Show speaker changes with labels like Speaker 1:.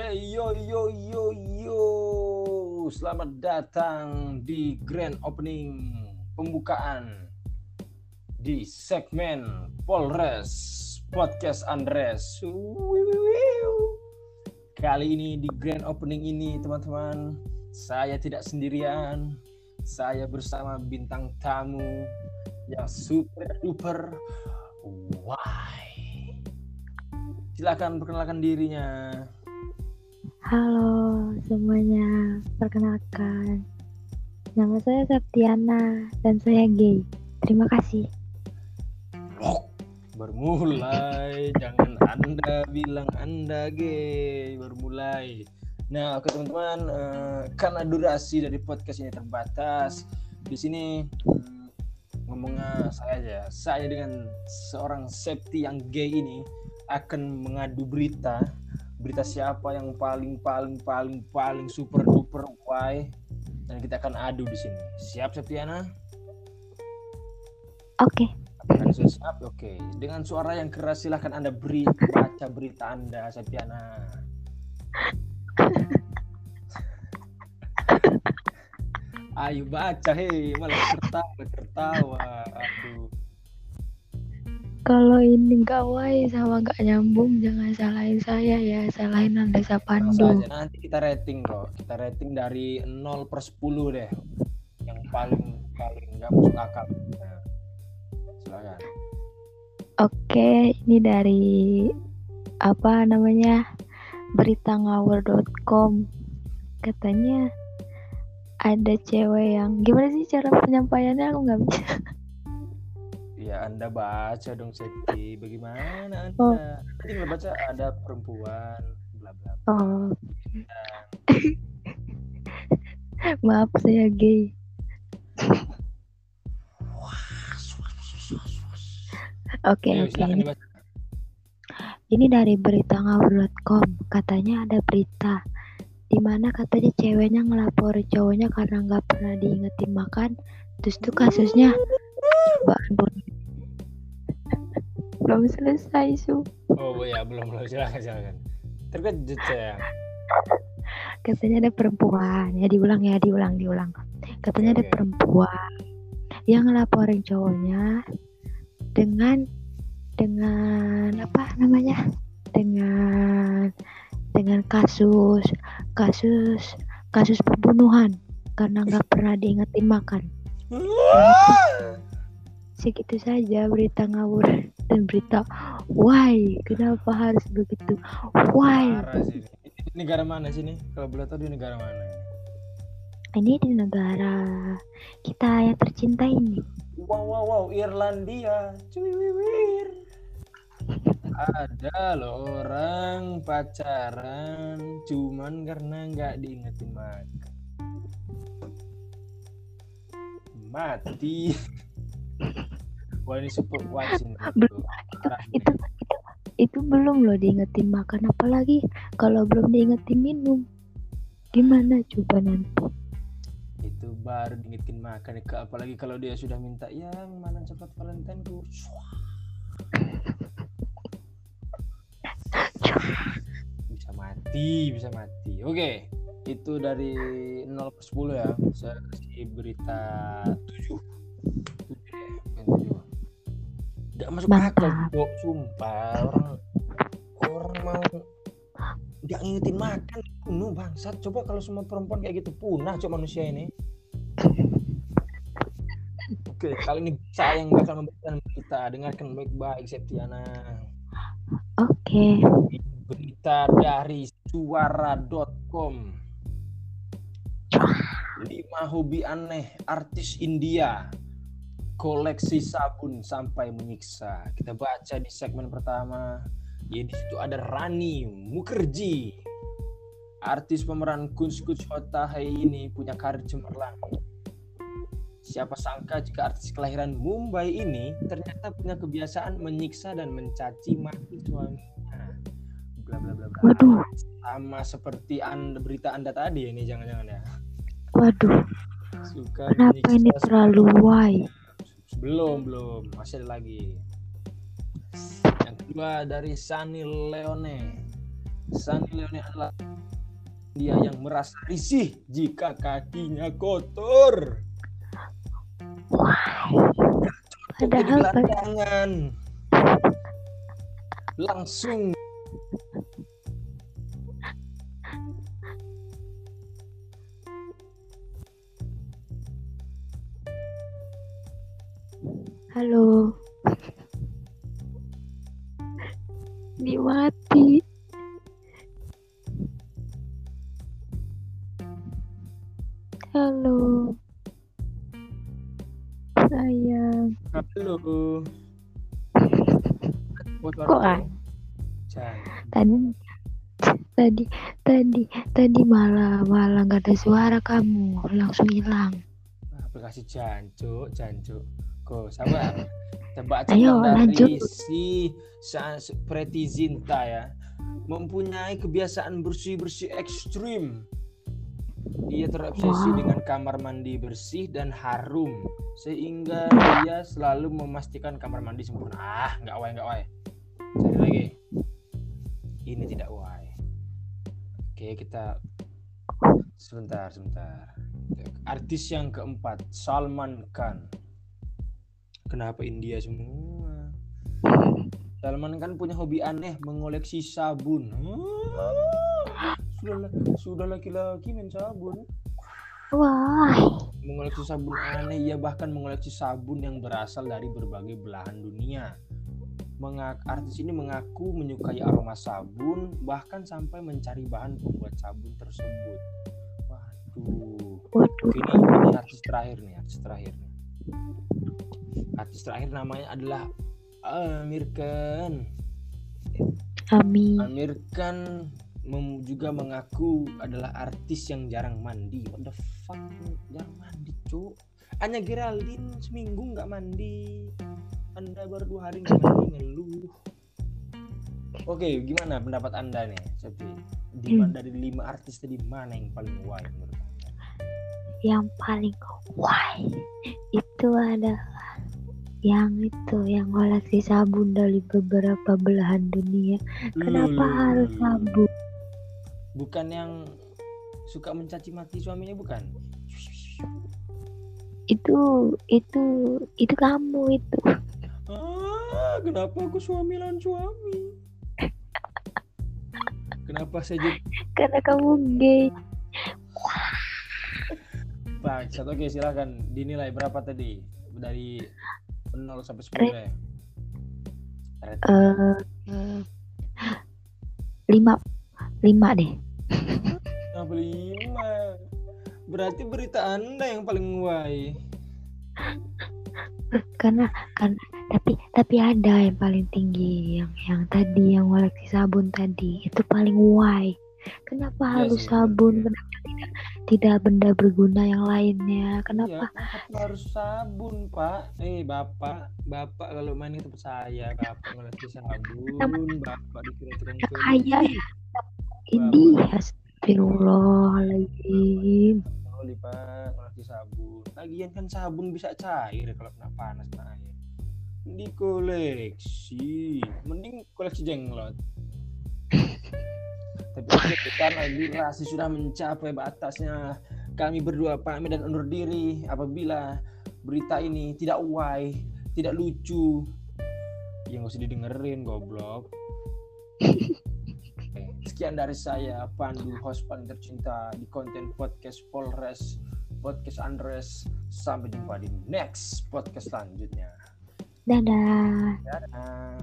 Speaker 1: Hey yo yo yo yo, selamat datang di grand opening pembukaan di segmen Polres Podcast Andres. Kali ini di grand opening ini teman-teman, saya tidak sendirian, saya bersama bintang tamu yang super duper why. Silakan perkenalkan dirinya.
Speaker 2: Halo semuanya, perkenalkan. Nama saya Septiana dan saya gay. Terima kasih.
Speaker 1: Bermulai, jangan Anda bilang Anda gay. Bermulai. Nah, oke teman-teman, eh, karena durasi dari podcast ini terbatas, di sini hmm, ngomongnya saya aja. Saya dengan seorang Septi yang gay ini akan mengadu berita berita siapa yang paling paling paling paling super duper why dan kita akan adu di sini. Siap Septiana?
Speaker 2: Oke,
Speaker 1: Apakah sudah siap? Oke. Dengan suara yang keras silahkan Anda beri baca berita Anda Septiana. Ayo baca hei, malah tertawa tertawa. Aduh.
Speaker 2: Kalau ini nggak wai sama nggak nyambung, jangan salahin saya ya, salahin Sapandu.
Speaker 1: aja nanti kita rating kok. Kita rating dari 0 per 10 deh. Yang paling paling nggak masuk akal. Nah, silakan.
Speaker 2: Oke, ini dari apa namanya berita ngawur.com katanya ada cewek yang gimana sih cara penyampaiannya aku nggak bisa
Speaker 1: Ya Anda baca dong Septi. Bagaimana Anda?
Speaker 2: Oh.
Speaker 1: Nanti baca ada perempuan bla bla. bla.
Speaker 2: oh maaf saya gay oke oke
Speaker 1: silakan
Speaker 2: ini dari berita ngawur.com. Katanya ada berita di mana katanya ceweknya ngelaporin cowoknya karena nggak pernah diingetin makan. Terus tuh kasusnya cobaan bunuh. Belum selesai su.
Speaker 1: Oh ya belum belum silakan silakan. Terkejut saya.
Speaker 2: Katanya ada perempuan. Ya diulang ya diulang diulang. Katanya ada
Speaker 1: Oke.
Speaker 2: perempuan yang ngelaporin cowoknya dengan dengan apa namanya dengan dengan kasus kasus kasus pembunuhan karena nggak pernah diingetin makan segitu saja berita ngawur dan berita why kenapa harus begitu why
Speaker 1: ini. Negara mana sih nih? Kalau boleh tahu di negara mana?
Speaker 2: ini di negara kita yang tercinta ini
Speaker 1: Wow wow wow Irlandia. Cuwiwiwir. Ada loh orang pacaran cuman karena nggak diingetin makan. Mati. Wah ini super watching.
Speaker 2: Belum, itu itu itu belum loh diingetin makan. Apalagi kalau belum diingetin minum. Gimana coba nanti?
Speaker 1: Itu baru diingetin makan Ke- apalagi kalau dia sudah minta yang mana coklat Valentine ku. Bisa mati bisa mati. Oke itu dari 0 ke 10 ya. Saya kasih berita 7 7 Nggak masuk akal
Speaker 2: Mantap.
Speaker 1: Dok. sumpah orang orang mau nggak ngingetin makan bunuh bangsat coba kalau semua perempuan kayak gitu punah coba manusia ini Oke, kali ini saya yang bakal memberikan berita. Dengarkan baik-baik, Septiana.
Speaker 2: oke
Speaker 1: Berita dari suara.com. Lima hobi aneh artis India. Koleksi sabun sampai menyiksa. Kita baca di segmen pertama. Ya, di situ ada Rani Mukherjee. Artis pemeran Kunz Hai ini punya karir cemerlang. Siapa sangka jika artis kelahiran Mumbai ini ternyata punya kebiasaan menyiksa dan mencaci maki suaminya. Bla bla bla bla.
Speaker 2: waduh
Speaker 1: Sama seperti anda, berita Anda tadi ini jangan-jangan ya.
Speaker 2: waduh
Speaker 1: Suka
Speaker 2: kenapa ini terlalu why
Speaker 1: Belum, belum. Masih ada lagi. Yang kedua dari Sunny Leone. Sunny Leone adalah dia yang merasa risih jika kakinya kotor. Jadi
Speaker 2: Padahal.
Speaker 1: Langsung
Speaker 2: Halo. Dimati. Halo. Sayang.
Speaker 1: halo.
Speaker 2: Kok ah? Tadi tadi tadi tadi malah malah nggak ada suara kamu langsung hilang.
Speaker 1: aplikasi jancuk jancuk kok sabar coba
Speaker 2: Ayo,
Speaker 1: dari
Speaker 2: lanjut.
Speaker 1: si Preti Zinta ya. Mempunyai kebiasaan bersih bersih ekstrim. Dia terobsesi
Speaker 2: Wow.
Speaker 1: dengan kamar mandi bersih dan harum sehingga dia selalu memastikan kamar mandi sempurna. Ah nggak wae nggak wae. Cari lagi. Ini tidak wae. Oke kita sebentar sebentar. Artis yang keempat Salman Khan kenapa India semua? Salman Khan punya hobi aneh mengoleksi sabun. Ah, sudah sudah laki-laki main sabun.
Speaker 2: Wah,
Speaker 1: mengoleksi sabun aneh ia bahkan mengoleksi sabun yang berasal dari berbagai belahan dunia. Mengak- artis ini mengaku menyukai aroma sabun bahkan sampai mencari bahan pembuat sabun tersebut. Waduh. Ini, ini artis terakhir nih, artis terakhir nih. Artis terakhir namanya adalah Amir Khan.
Speaker 2: Amin.
Speaker 1: Amir Khan mem- juga mengaku adalah artis yang jarang mandi. What the fuck, jarang mandi, cuk. Anya Geraldine seminggu nggak mandi. Anda baru dua hari nggak mandi ngeluh. Oke, gimana pendapat Anda nih, Sofi? Di
Speaker 2: Hmm.
Speaker 1: dari lima artis tadi mana yang paling wide menurut Anda?
Speaker 2: Yang paling why itu adalah yang itu yang koleksi sabun dari beberapa belahan dunia. Kenapa
Speaker 1: Loh, loh,
Speaker 2: harus sabun?
Speaker 1: bukan yang suka mencaci maki suaminya bukan
Speaker 2: Itu itu itu kamu itu.
Speaker 1: ah kenapa aku suami lawan suami kenapa saya jadi
Speaker 2: Karena kamu gay.
Speaker 1: bangsat oke silakan dinilai berapa tadi dari 0 sampai 10 deh Rating.
Speaker 2: Eh lima lima deh.
Speaker 1: Kenapa lima berarti berita anda yang paling wai
Speaker 2: Karena karena tapi tapi ada yang paling tinggi yang yang tadi yang koleksi sabun tadi itu paling why. Kenapa
Speaker 1: Iya
Speaker 2: harus sabun? Kenapa tidak tidak benda berguna yang lainnya?
Speaker 1: Ya,
Speaker 2: Kenapa?
Speaker 1: kenapa harus sabun, Pak? Eh, Bapak, Bapak kalau main itu saya, Bapak ngoleksi sabun, Bapak dikira tukang
Speaker 2: kaya ya. Ini astagfirullahaladzim.
Speaker 1: Oli, Pak, ngoleksi sabun. Lagian kan sabun bisa cair kalau kena panas kena air. Dikoleksi, mending koleksi jenglot. Tapi karena durasi sudah mencapai batasnya, kami berdua pamit dan undur diri apabila berita ini tidak why, tidak lucu. Ya nggak usah didengerin, goblok. Sekian dari saya, Pandu, host paling tercinta di konten podcast Polres, podcast Andres. Sampai jumpa di next podcast selanjutnya.
Speaker 2: Dadah.
Speaker 1: Dadah.